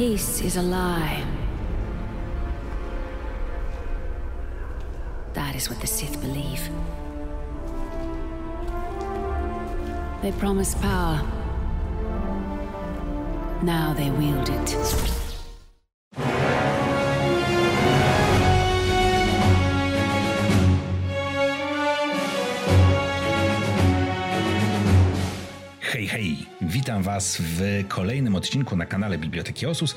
Peace is a lie. That is what the Sith believe. They promise power. Now they wield it. Witam Was w kolejnym odcinku na kanale Biblioteki Osus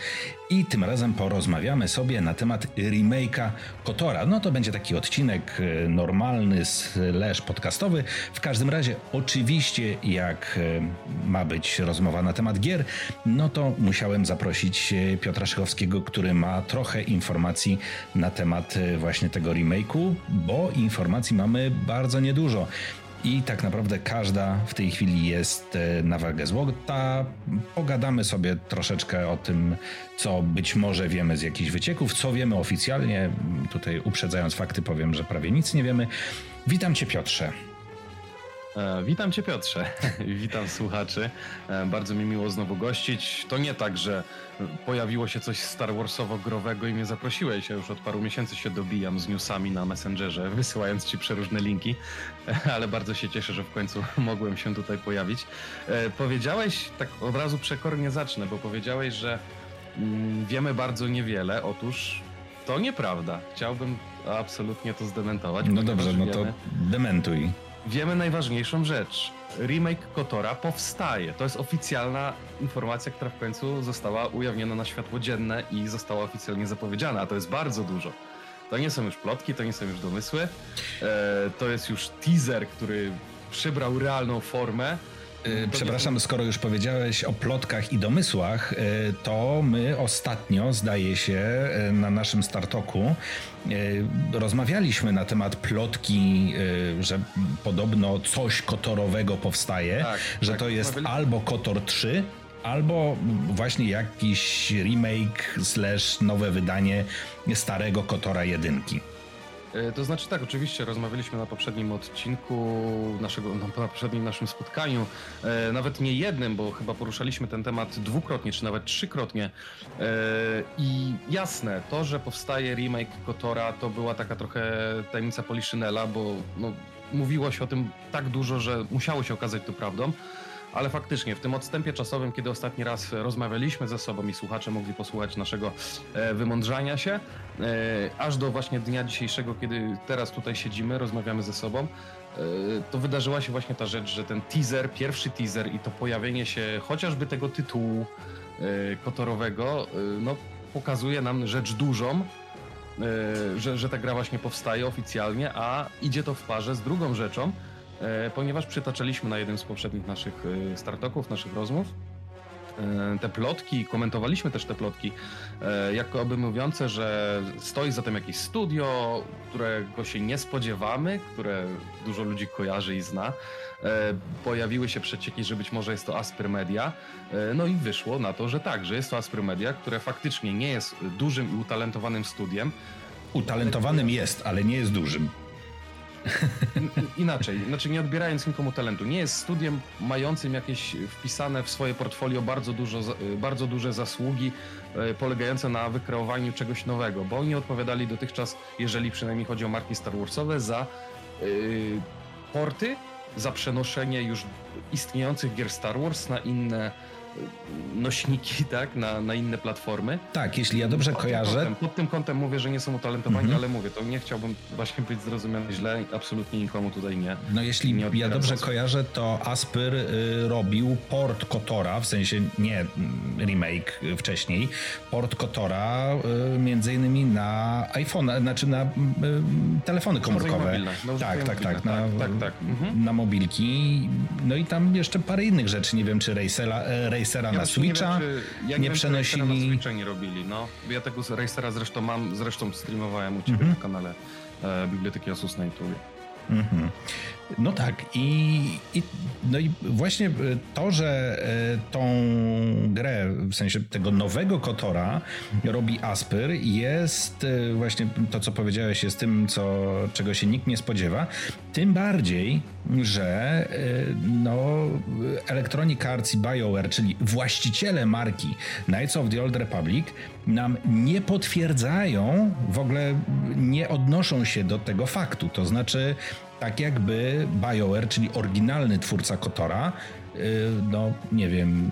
i tym razem porozmawiamy sobie na temat remake'a Kotora. No to będzie taki odcinek e, normalny, slash podcastowy. W każdym razie, oczywiście, jak e, ma być rozmowa na temat gier, no to musiałem zaprosić e, Piotra Szychowskiego, który ma trochę informacji na temat właśnie tego remake'u, bo informacji mamy bardzo niedużo i tak naprawdę każda w tej chwili jest e, na wagę złota. Pogadamy sobie troszeczkę o tym, co być może wiemy z jakichś wycieków, co wiemy oficjalnie. Tutaj uprzedzając fakty powiem, że prawie nic nie wiemy. Witam Cię Piotrze. E, witam Cię Piotrze, witam słuchaczy. E, bardzo mi miło znowu gościć. To nie tak, że pojawiło się coś Star Warsowo-growego i mnie zaprosiłeś. Ja już od paru miesięcy się dobijam z newsami na Messengerze, wysyłając Ci przeróżne linki, ale bardzo się cieszę, że w końcu mogłem się tutaj pojawić. E, powiedziałeś, tak od razu przekornie zacznę, bo powiedziałeś, że mm, wiemy bardzo niewiele. Otóż to nieprawda. Chciałbym absolutnie to zdementować. No dobrze, no to dementuj wiemy najważniejszą rzecz. Remake Kotora powstaje. To jest oficjalna informacja, która w końcu została ujawniona na światło dzienne i została oficjalnie zapowiedziana, a to jest bardzo dużo. To nie są już plotki, to nie są już domysły. E, to jest już teaser, który przybrał realną formę przepraszam, skoro już powiedziałeś o plotkach i domysłach, y, to my ostatnio, zdaje się, y, na naszym startoku rozmawialiśmy na temat plotki, że podobno coś kotorowego powstaje, tak, że tak, to jest albo Kotor 3, albo właśnie jakiś remake slash nowe wydanie starego Kotora jedynki. E, to znaczy tak, oczywiście rozmawialiśmy na poprzednim odcinku naszego, na poprzednim naszym spotkaniu, e, nawet nie jednym, bo chyba poruszaliśmy ten temat dwukrotnie, czy nawet trzykrotnie. E, I jasne, to, że powstaje remake Kotora, to była taka trochę tajemnica Poliszynela, bo no, mówiło się o tym tak dużo, że musiało się okazać to prawdą ale faktycznie w tym odstępie czasowym, kiedy ostatni raz rozmawialiśmy ze sobą i słuchacze mogli posłuchać naszego e, wymądrzania się, e, aż do właśnie dnia dzisiejszego, kiedy teraz tutaj siedzimy, rozmawiamy ze sobą, e, to wydarzyła się właśnie ta rzecz, że ten teaser, pierwszy teaser i to pojawienie się chociażby tego tytułu kotorowego, no, pokazuje nam rzecz dużą, że, że ta gra właśnie powstaje oficjalnie, a idzie to w parze z drugą rzeczą, ponieważ przytaczaliśmy na jednym z poprzednich naszych e, startoków, naszych rozmów, e, te plotki, komentowaliśmy też te plotki, jakoby mówiące, że stoi za tym jakieś studio, którego się nie spodziewamy, które dużo ludzi kojarzy i zna. Pojawiły się przecieki, że być może jest to Asper Media. No i wyszło na to, że tak, że jest to Asper Media, które faktycznie nie jest dużym i utalentowanym studiem. Utalentowanym jest, ale nie jest dużym. Inaczej, znaczy nie odbierając nikomu talentu. Nie jest studiem mającym jakieś wpisane w swoje portfolio bardzo, dużo, bardzo duże zasługi e, polegające na wykreowaniu czegoś nowego, bo oni odpowiadali dotychczas, jeżeli przynajmniej chodzi o marki Star Warsowe, za yy, porty, za przenoszenie już istniejących gier Star Wars na inne nośniki, tak, na, na inne platformy. Tak, jeśli ja dobrze pod kojarzę. Kątem, pod tym kątem mówię, że nie są utalentowani, mhm. ale mówię, to nie chciałbym właśnie być zrozumiany źle, absolutnie nikomu tutaj nie. No jeśli nie ja dobrze kojarzę, to Asper y, robił port Kotora, w sensie nie mm, remake wcześniej, port Kotora y, między innymi na iPhone, znaczy na y, telefony komórkowe. Mobilne, tak, tak, tak, na, tak, tak, tak. Mhm. na mobilki. No i tam jeszcze parę innych rzeczy, nie wiem czy Racera, e, Racera ja na Switcha nie, wiem, czy, nie, przenosili. na Switcha nie robili, no. Ja tego Racera zresztą mam, zresztą streamowałem u ciebie mm -hmm. na kanale e, Biblioteki Asus na YouTube. Mhm. No tak i, i, no i właśnie to, że tą grę, w sensie tego nowego Kotora robi Asper jest właśnie to, co powiedziałeś, jest tym, co, czego się nikt nie spodziewa. Tym bardziej, że no, Electronic Arts i BioWare, czyli właściciele marki Knights of the Old Republic, nam nie potwierdzają, w ogóle nie odnoszą się do tego faktu. To znaczy, tak jakby BioWare, czyli oryginalny twórca Kotora, no nie wiem,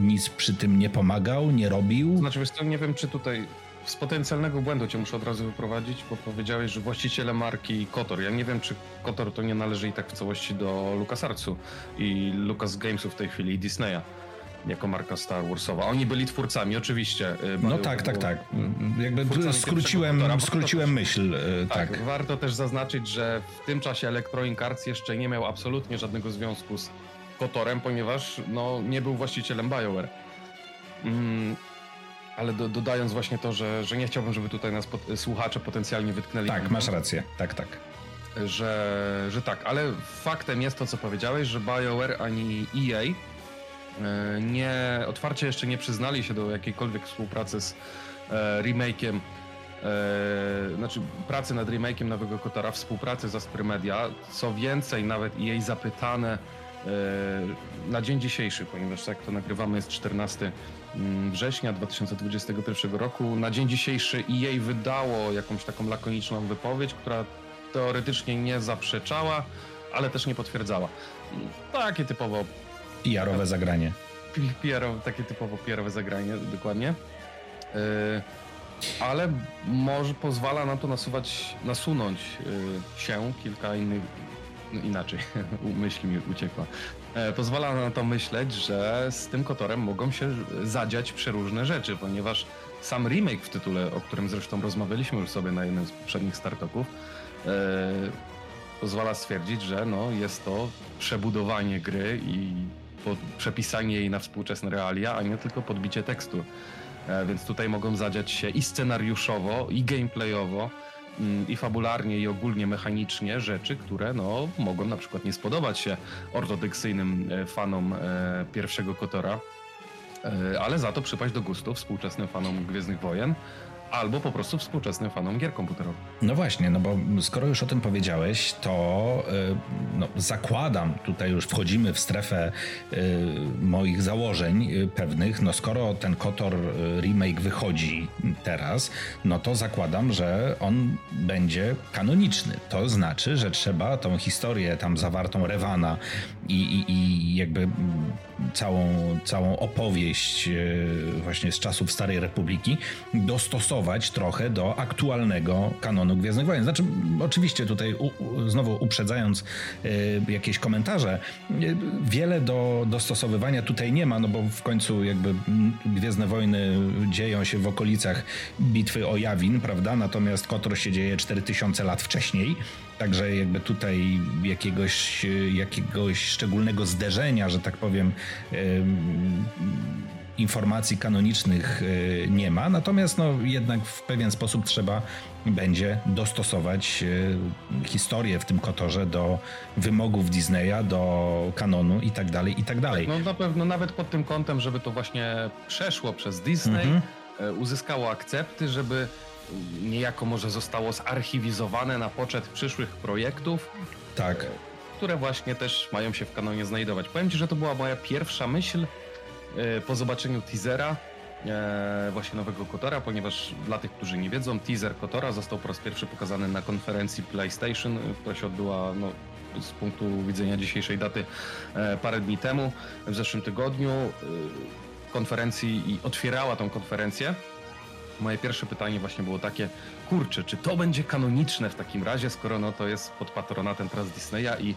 nic przy tym nie pomagał, nie robił. Znaczy, wiesz co, nie wiem, czy tutaj z potencjalnego błędu cię muszę od razu wyprowadzić, bo powiedziałeś, że właściciele marki Kotor. Ja nie wiem, czy Kotor to nie należy i tak w całości do LucasArtsu i Lucas Gamesów w tej chwili i Disneya jako marka Star Warsowa. Oni byli twórcami, oczywiście. No tak, tak, tak. Jakby skróciłem, skróciłem myśl. Tak, tak, warto też zaznaczyć, że w tym czasie Electronic Arts jeszcze nie miał absolutnie żadnego związku z Kotorem, ponieważ no, nie był właścicielem BioWare. Mm, ale do, dodając właśnie to, że, że nie chciałbym, żeby tutaj nas pot, słuchacze potencjalnie wytknęli. Tak, masz rację, tak, tak. Że, że tak, ale faktem jest to, co powiedziałeś, że BioWare ani EA nie, otwarcie jeszcze nie przyznali się do jakiejkolwiek współpracy z e, e, znaczy pracy nad remake'iem Nowego Kotora, współpracy z Aspry Media. Co więcej, nawet jej zapytane e, na dzień dzisiejszy, ponieważ jak to nagrywamy jest 14 Mm, września 2021 roku. Na dzień dzisiejszy EA wydało jakąś taką lakoniczną wypowiedź, która teoretycznie nie zaprzeczała, ale też nie potwierdzała. Takie typowo PR-owe zagranie. PR, takie typowo PR-owe zagranie, dokładnie. Yy, ale może pozwala nam to nasuwać, nasunąć yy, się kilka innych no inaczej, myśl mi uciekła. E, pozwala na to myśleć, że z tym Kotorem mogą się zadziać przeróżne rzeczy, ponieważ sam remake w tytule, o którym zresztą rozmawialiśmy już sobie na jednym z poprzednich startupów, e, pozwala stwierdzić, że no, jest to przebudowanie gry i przepisanie jej na współczesne realia, a nie tylko podbicie tekstu. E, więc tutaj mogą zadziać się i scenariuszowo, i gameplayowo, Mm, i fabularnie, i ogólnie mechanicznie rzeczy, które no, mogą na przykład nie spodobać się ortodoksyjnym e, fanom e, pierwszego Kotora, ale za to przypaść do gustu współczesnym fanom Gwiezdnych Wojen, albo po prostu współczesnym fanom gier komputerowych. No właśnie, no bo skoro już o tym powiedziałeś, to y, no, zakładam, tutaj już wchodzimy w strefę y, moich założeń y, pewnych, no skoro ten Kotor remake wychodzi teraz, no to zakładam, że on będzie kanoniczny. To znaczy, że trzeba tą historię tam zawartą Rewana i, i, i jakby całą, całą opowieść właśnie z czasów Starej Republiki dostosować trochę do aktualnego kanonu Gwiezdnych Wojen. Znaczy, oczywiście tutaj u, znowu uprzedzając y, jakieś komentarze, y, wiele do dostosowywania tutaj nie ma, no bo w końcu jakby Gwiezdne Wojny dzieją się w okolicach bitwy o Jawin, prawda? Natomiast Kotor się dzieje 4000 lat wcześniej. Także jakby tutaj jakiegoś, jakiegoś szczególnego zderzenia, że tak powiem, informacji kanonicznych e, nie ma, natomiast no, jednak w pewien sposób trzeba będzie dostosować e, historię w tym kotorze do wymogów Disneya, do kanonu i tak dalej, i tak dalej. No na pewno nawet pod tym kątem, żeby to właśnie przeszło przez Disney, mhm. E, uzyskało akcepty, żeby niejako może zostało zarchiwizowane na poczet przyszłych projektów. Tak. Które właśnie też mają się w kanonie znajdować. Powiem Ci, że to była moja pierwsza myśl, E, po zobaczeniu teasera e, właśnie nowego Kotora, ponieważ dla tych, którzy nie wiedzą, teaser Kotora został po raz pierwszy pokazany na konferencji PlayStation, która się odbyła no, z punktu widzenia dzisiejszej daty e, parę dni temu, w zeszłym tygodniu konferencji i otwierała tą konferencję. Moje pierwsze pytanie właśnie było takie, kurczę, czy to będzie kanoniczne w takim razie, skoro no to jest pod patronatem teraz Disneya i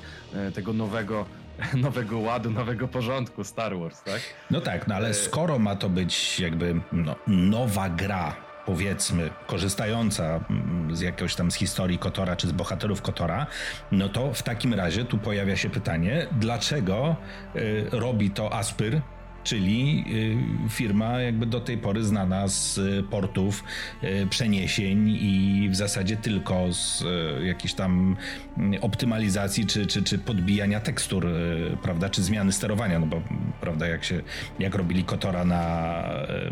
tego nowego nowego ładu, nowego porządku Star Wars, tak? No tak, no ale e, skoro ma to być jakby no, nowa gra, powiedzmy, korzystająca mm, z jakiegoś tam z historii Kotora czy z bohaterów Kotora, no to w takim razie tu pojawia się pytanie, dlaczego y, robi to Aspyr, czyli y, firma jakby do tej pory znana z portów, y, przeniesień i w zasadzie tylko z y, jakichś tam optymalizacji czy, czy, czy podbijania tekstur, prawda, czy zmiany sterowania, no bo prawda, jak się, jak robili Kotora na,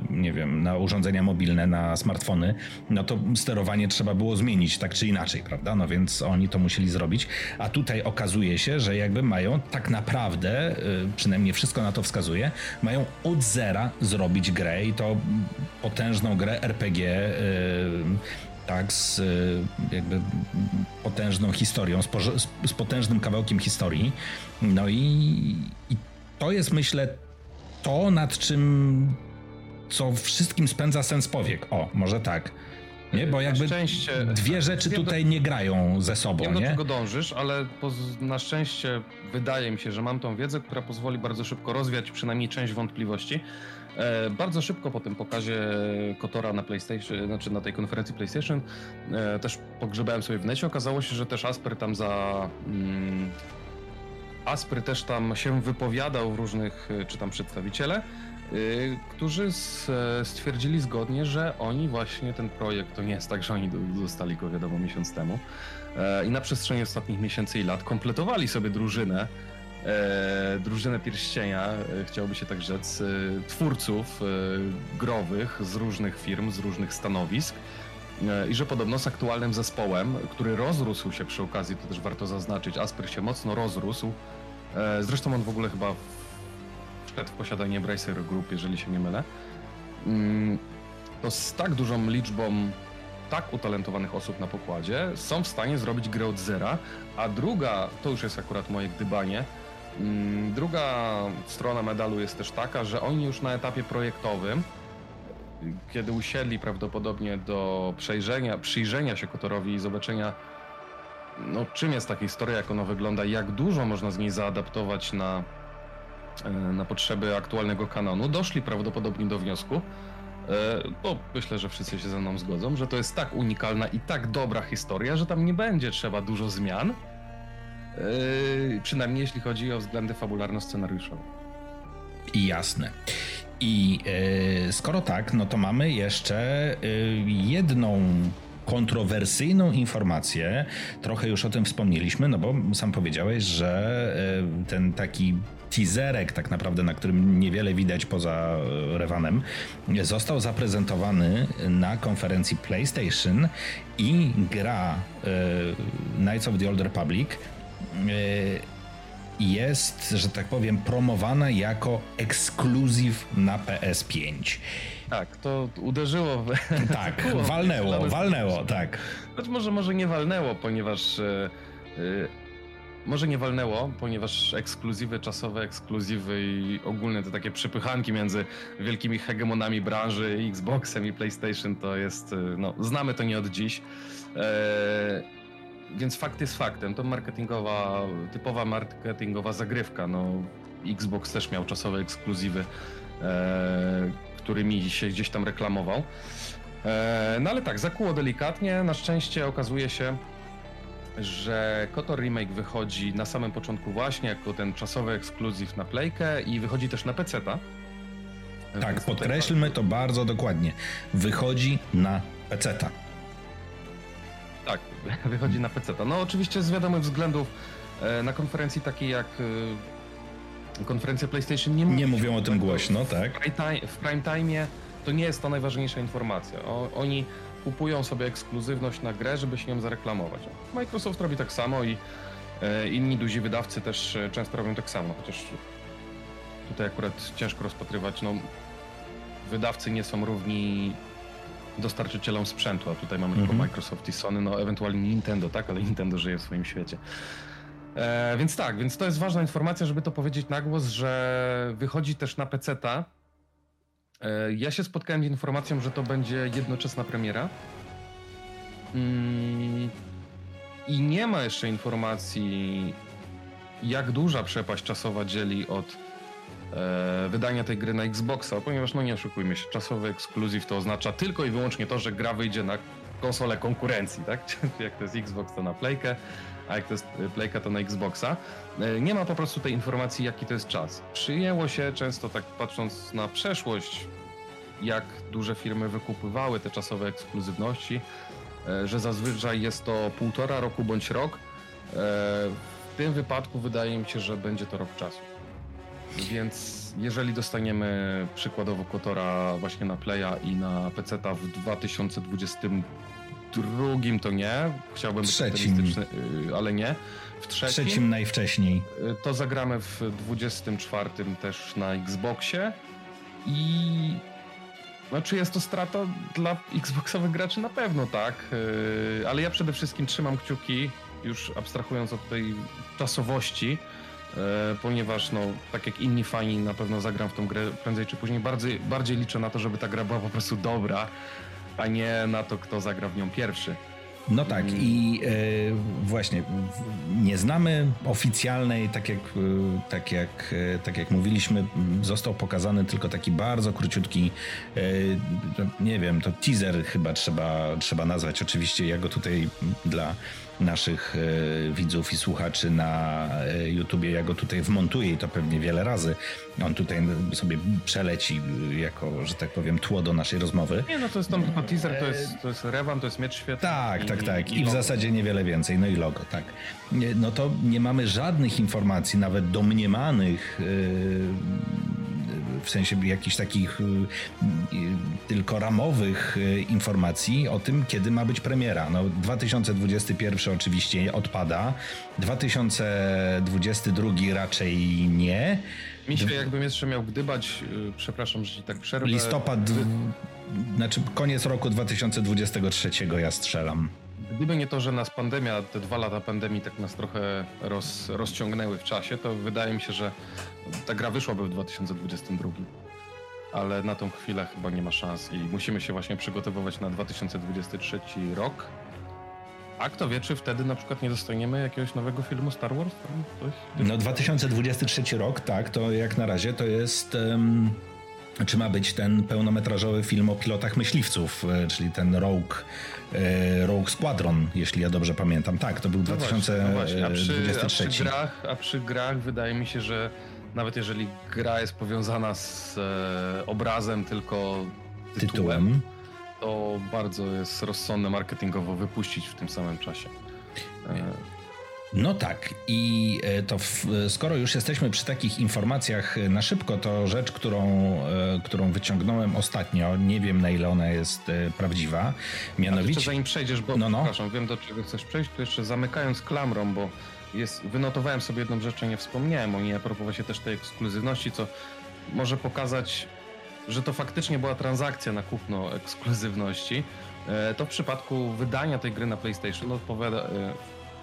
nie wiem, na urządzenia mobilne, na smartfony, no to sterowanie trzeba było zmienić tak czy inaczej, prawda, no więc oni to musieli zrobić, a tutaj okazuje się, że jakby mają tak naprawdę, przynajmniej wszystko na to wskazuje, mają od zera zrobić grę i to potężną grę RPG tak, z jakby potężną historią, z, z, potężnym kawałkiem historii. No i, i to jest myślę to, nad czym co wszystkim spędza sens powiek. O, może tak. Nie, bo jakby szczęście, dwie rzeczy tutaj nie grają ze sobą, wiem, nie? do czego dążysz, ale na szczęście wydaje mi się, że mam tą wiedzę, która pozwoli bardzo szybko rozwiać przynajmniej część wątpliwości. E, bardzo szybko po tym pokazie Kotora na PlayStation, znaczy na tej konferencji PlayStation, e, też pogrzebałem sobie w necie. Okazało się, że też Asper tam za. Mm, Asper też tam się wypowiadał w różnych, czy tam przedstawiciele, którzy stwierdzili zgodnie, że oni właśnie ten projekt, to nie jest tak, że oni dostali go wiadomo miesiąc temu e, i na przestrzeni ostatnich miesięcy i lat kompletowali sobie drużynę, e, drużynę pierścienia, e, chciałoby się tak rzec, twórców growych z różnych firm, z różnych stanowisk i że podobno z aktualnym zespołem, który rozrósł się przy okazji, to też warto zaznaczyć, Asper się mocno rozrósł, zresztą on w ogóle chyba w posiadanie Embracer Group, jeżeli się nie mylę, mm, to z tak dużą liczbą tak utalentowanych osób na pokładzie są w stanie zrobić grę od zera, a druga, to już jest akurat moje gdybanie, mm, druga strona medalu jest też taka, że oni już na etapie projektowym, kiedy usiedli prawdopodobnie do przejrzenia, przyjrzenia się Kotorowi i zobaczenia, no, czym jest ta historia, jak ona wygląda, jak dużo można z niej zaadaptować na na potrzeby aktualnego kanonu, doszli prawdopodobnie do wniosku, e, bo myślę, że wszyscy się ze mną zgodzą, że to jest tak unikalna i tak dobra historia, że tam nie będzie trzeba dużo zmian, e, przynajmniej jeśli chodzi o względy fabularno-scenariuszowe. Jasne. I skoro tak, no to mamy jeszcze jedną kontrowersyjną informację. Trochę już o tym wspomnieliśmy, no bo sam powiedziałeś, że ten taki teaserek, tak naprawdę, na którym niewiele widać poza e, Revanem, został zaprezentowany na konferencji PlayStation i gra e, Knights of the Old Republic e, jest, że tak powiem, promowana jako ekskluzyw na PS5. Tak, to uderzyło w... Tak, walnęło, walnęło, tak. Choć może, może nie walnęło, ponieważ może nie walnęło, ponieważ ekskluzywy czasowe, ekskluzywy i ogólne te takie przepychanki między wielkimi hegemonami branży, Xboxem i PlayStation to jest, no, znamy to nie od dziś. Eee, więc fakt jest faktem, to marketingowa, typowa marketingowa zagrywka. No, Xbox też miał czasowe ekskluzywy, e, którymi się gdzieś tam reklamował. E, no ale tak, zakuło delikatnie. Na szczęście okazuje się, że KOTOR Remake wychodzi na samym początku właśnie jako ten czasowy ekskluzyw na Playkę i wychodzi też na PC-ta. Tak, podkreślmy to bardzo dokładnie. Wychodzi na PC-ta. Tak, wychodzi na PC-ta. No oczywiście z wiadomych względów e, na konferencji takiej jak e, konferencja PlayStation nie, nie mówią o tym głośno, tak? W prime time to nie jest to najważniejsza informacja. O, oni kupują sobie ekskluzywność na grę, żeby się nią zareklamować. Microsoft robi tak samo i e, inni duzi wydawcy też e, często robią tak samo, chociaż tutaj akurat ciężko rozpatrywać, no wydawcy nie są równi dostarczycielom sprzętu, a tutaj mamy tylko mhm. Microsoft i Sony, no ewentualnie Nintendo, tak, ale Nintendo żyje w swoim świecie. E, więc tak, więc to jest ważna informacja, żeby to powiedzieć na głos, że wychodzi też na PC-ta, E, ja się spotkałem z informacją, że to będzie jednoczesna premiera. Mm, I nie ma jeszcze informacji, jak duża przepaść czasowa dzieli od e, wydania tej gry na Xboxa, ponieważ no nie oszukujmy się, czasowy ekskluzyw to oznacza tylko i wyłącznie to, że gra wyjdzie na konsolę konkurencji, tak? jak to jest Xbox to na Playkę, a jak to jest Playka to na Xboxa. E, nie ma po prostu tej informacji, jaki to jest czas. Przyjęło się często, tak patrząc na przeszłość, jak duże firmy wykupywały te czasowe ekskluzywności, e, że zazwyczaj jest to półtora roku bądź rok. E, w tym wypadku wydaje mi się, że będzie to rok czasu. Więc jeżeli dostaniemy przykładowo Kotora właśnie na Playa i na PC-ta w 2022 to nie. Chciałbym być Trzecim. optymistyczny, y, ale nie. W trzecim, Trzecim najwcześniej. y, to zagramy w 24 też na Xboxie i no, czy jest to strata dla Xboxowych graczy? Na pewno tak, y, ale ja przede wszystkim trzymam kciuki, już abstrahując od tej czasowości, ponieważ no, tak jak inni fani na pewno zagram w tą grę prędzej czy później. Bardziej, bardziej liczę na to, żeby ta gra była po prostu dobra, a nie na to, kto zagra w nią pierwszy. No tak, i e, właśnie nie znamy oficjalnej, tak jak, e, tak, jak, e, tak jak mówiliśmy, został pokazany tylko taki bardzo króciutki, nie wiem, to teaser chyba trzeba, trzeba nazwać. Oczywiście ja go tutaj dla naszych e, widzów i słuchaczy na e, YouTubie, ja go tutaj wmontuję i to pewnie wiele razy. On tutaj sobie przeleci e, jako, że tak powiem, tło do naszej rozmowy. Nie, no to jest tam tylko teaser, to jest, to jest Revan, to jest Miecz Świetny. Tak, i- tak, tak. I w logo. zasadzie niewiele więcej. No i logo, tak. No to nie mamy żadnych informacji, nawet domniemanych, w sensie jakichś takich yy, yy, tylko ramowych yy, informacji o tym, kiedy ma być premiera. No 2021 oczywiście odpada, 2022 raczej nie. Mi się jakbym jeszcze miał gdybać, przepraszam, że ci tak przerwę. Listopad, znaczy koniec roku 2023 ja strzelam. Gdyby nie to, że nas pandemia, te dwa lata pandemii tak nas trochę roz, rozciągnęły w czasie, to wydaje mi się, że ta gra wyszłaby w 2022. Ale na tą chwilę chyba nie ma szans i musimy się właśnie przygotowywać na 2023 rok. A kto wie, czy wtedy na przykład nie dostaniemy jakiegoś nowego filmu Star Wars? Coś? No 2023 rok, tak, to jak na razie to jest... em, czy ma być ten pełnometrażowy film o pilotach myśliwców, e, czyli ten Rogue, e, Rogue Squadron, jeśli ja dobrze pamiętam. Tak, to był No właśnie, no właśnie. A, przy, a 2023. przy grach, a przy grach wydaje mi się, że nawet jeżeli gra jest powiązana z e, obrazem, tylko tytułem, tytułem. to bardzo jest rozsądne marketingowo wypuścić w tym samym czasie. E, No tak, i e, to w, skoro już jesteśmy przy takich informacjach e, na szybko, to rzecz, którą, e, którą wyciągnąłem ostatnio, nie wiem na ile ona jest prawdziwa, a jeszcze mianowicie... zanim przejdziesz, bo No, no. przepraszam, wiem do czego chcesz przejść, to jeszcze zamykając klamrą, bo jest, wynotowałem sobie jedną rzecz, nie wspomniałem o niej, a propos właśnie też tej ekskluzywności, co może pokazać, że to faktycznie była transakcja na kupno ekskluzywności. To w przypadku wydania tej gry na PlayStation odpowiada,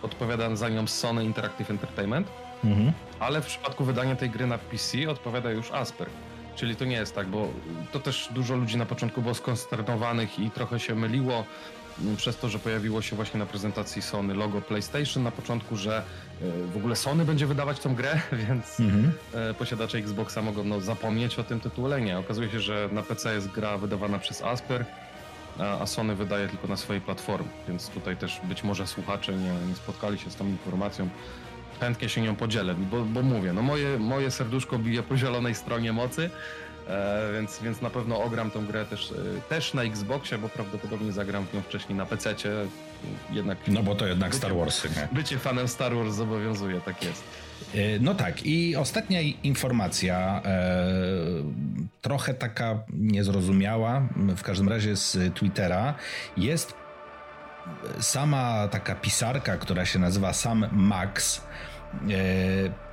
odpowiada za nią Sony Interactive Entertainment, Mhm. ale w przypadku wydania tej gry na PC odpowiada już Asper. Czyli to nie jest tak, bo to też dużo ludzi na początku było skonsternowanych i trochę się myliło mm, przez to, że pojawiło się właśnie na prezentacji Sony logo PlayStation na początku, że e, w ogóle Sony będzie wydawać tą grę, więc Mhm. e, posiadacze Xboxa mogą no, zapomnieć o tym tytule. Nie, okazuje się, że na PC jest gra wydawana przez Asper, a, Sony wydaje tylko na swojej platformie, więc tutaj też być może słuchacze nie, nie spotkali się z tą informacją. Chętnie się nią podzielę, bo, bo mówię, no moje, moje serduszko bije po zielonej stronie mocy, e, więc, więc na pewno ogram tą grę też, e, też na Xboxie, bo prawdopodobnie zagram w nią wcześniej na PC-cie. Jednak No bo to jednak bycie- Star Warsy, nie? Bycie fanem Star Wars zobowiązuje, tak jest. E, No tak, i ostatnia informacja, e, trochę taka niezrozumiała, w każdym razie z Twittera, jest sama taka pisarka, która się nazywa Sam Max. E,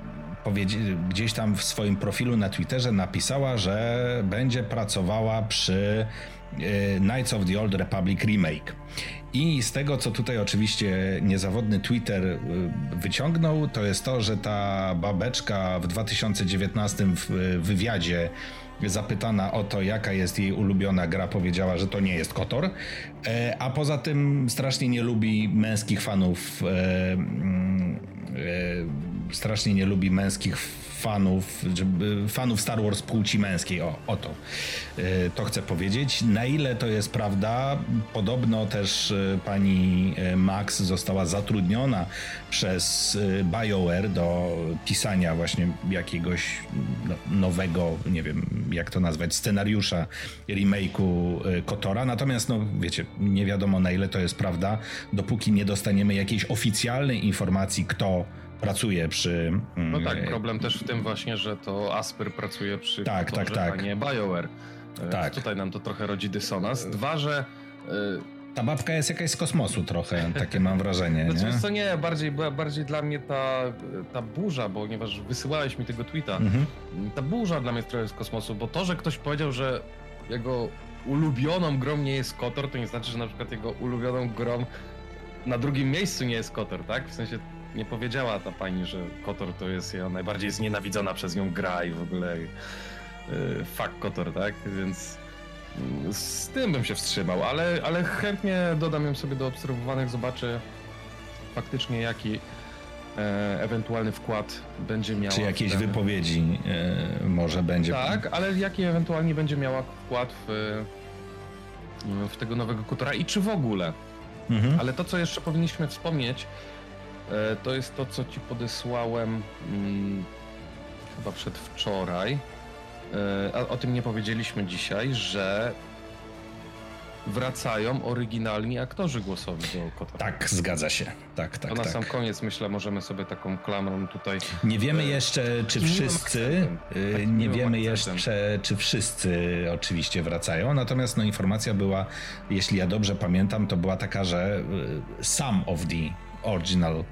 gdzieś tam w swoim profilu na Twitterze napisała, że będzie pracowała przy Knights of the Old Republic Remake. I z tego, co tutaj oczywiście niezawodny Twitter y, wyciągnął, to jest to, że ta babeczka w 2019 w y, wywiadzie zapytana o to, jaka jest jej ulubiona gra, powiedziała, że to nie jest Kotor, E, a poza tym strasznie nie lubi męskich fanów, e, mm, e, strasznie nie lubi męskich fanów, żeby, fanów Star Wars płci męskiej. O, o to. Y, to chcę powiedzieć. Na ile to jest prawda, podobno też y, pani y, Max została zatrudniona przez BioWare do pisania właśnie jakiegoś no, nowego, nie wiem jak to nazwać, scenariusza remake'u Kotora. Natomiast, no wiecie, nie wiadomo na ile to jest prawda, dopóki nie dostaniemy jakiejś oficjalnej informacji, kto pracuje przy. No tak, mm, problem też w tym właśnie, że to Asper pracuje przy tak, tak, tak. a nie BioWare. Tak. Tutaj nam to trochę rodzi dysonans. Dwa, że y, ta babka jest jakaś z kosmosu trochę, takie mam wrażenie. No nie? co nie, bardziej, bardziej dla mnie ta, ta burza, bo ponieważ wysyłałeś mi tego tweeta, mhm. ta burza dla mnie trochę z kosmosu, bo to, że ktoś powiedział, że jego ulubioną grą nie jest Kotor, to nie znaczy, że na przykład jego ulubioną grą na drugim miejscu nie jest Kotor, tak? W sensie nie powiedziała ta pani, że Kotor to jest ją najbardziej znienawidzona przez nią gra i w ogóle yy, fuck Kotor, tak? Więc yy, z tym bym się wstrzymał, ale, ale chętnie dodam ją sobie do obserwowanych, zobaczę faktycznie jaki e, ewentualny wkład będzie miała. Czy jakieś ten... wypowiedzi e, może będzie. Tak, ale jaki ewentualnie będzie miała wkład w, w tego nowego Kotora i czy w ogóle. Mhm. Ale to, co jeszcze powinniśmy wspomnieć, to jest to, co ci podesłałem hmm, chyba przedwczoraj. E, a o tym nie powiedzieliśmy dzisiaj, że wracają oryginalni aktorzy głosowi do Kotora. Tak, zgadza się. Tak, tak, to na tak. sam koniec myślę, możemy sobie taką klamrą tutaj. Nie wiemy jeszcze, czy wszyscy. Nie wiemy jeszcze, czy wszyscy oczywiście wracają. Natomiast no, informacja była, jeśli ja dobrze pamiętam, to była taka, że some of the original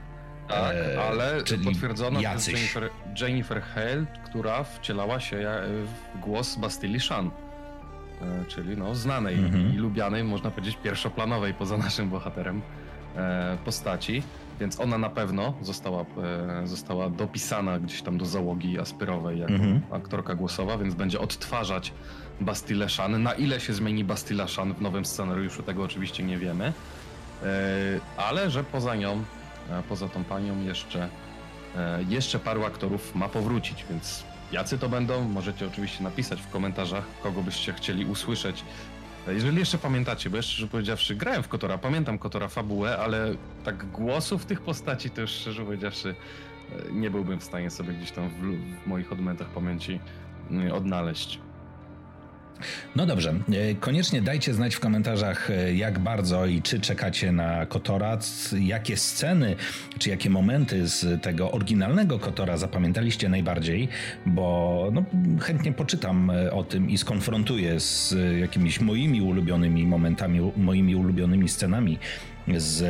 tak, e, ale potwierdzono przez Jennifer, Jennifer Hale, która wcielała się e, w głos Bastille Shan. E, czyli no, znanej mhm. i lubianej, można powiedzieć, pierwszoplanowej poza naszym bohaterem postaci. Więc ona na pewno została, została dopisana gdzieś tam do załogi aspyrowej jako mhm. aktorka głosowa, więc będzie odtwarzać Bastille Shan. Na ile się zmieni Bastille Shan w nowym scenariuszu, tego oczywiście nie wiemy. Ale że poza nią poza tą panią jeszcze, e, jeszcze paru aktorów ma powrócić, więc jacy to będą, możecie oczywiście napisać w komentarzach, kogo byście chcieli usłyszeć. E, jeżeli jeszcze pamiętacie, bo jeszcze, szczerze powiedziawszy, grałem w Kotora, pamiętam Kotora fabułę, ale tak głosów tych postaci to już szczerze powiedziawszy e, nie byłbym w stanie sobie gdzieś tam w, w moich odmętach pamięci mm, odnaleźć. No dobrze, e, koniecznie dajcie znać w komentarzach, e, jak bardzo i czy czekacie na Kotora, jakie sceny, czy jakie momenty z tego oryginalnego Kotora zapamiętaliście najbardziej, bo no, chętnie poczytam e, o tym i skonfrontuję z jakimiś moimi ulubionymi momentami, moimi ulubionymi scenami z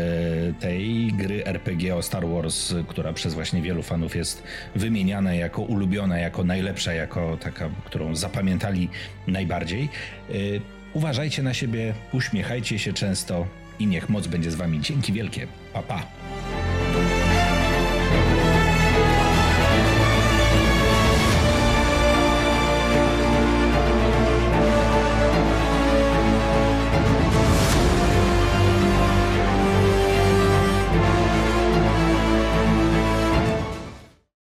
tej gry RPG o Star Wars, która przez właśnie wielu fanów jest wymieniana jako ulubiona, jako najlepsza, jako taka, którą zapamiętali najbardziej. Y, uważajcie na siebie, uśmiechajcie się często i niech moc będzie z wami. Dzięki wielkie. Pa pa.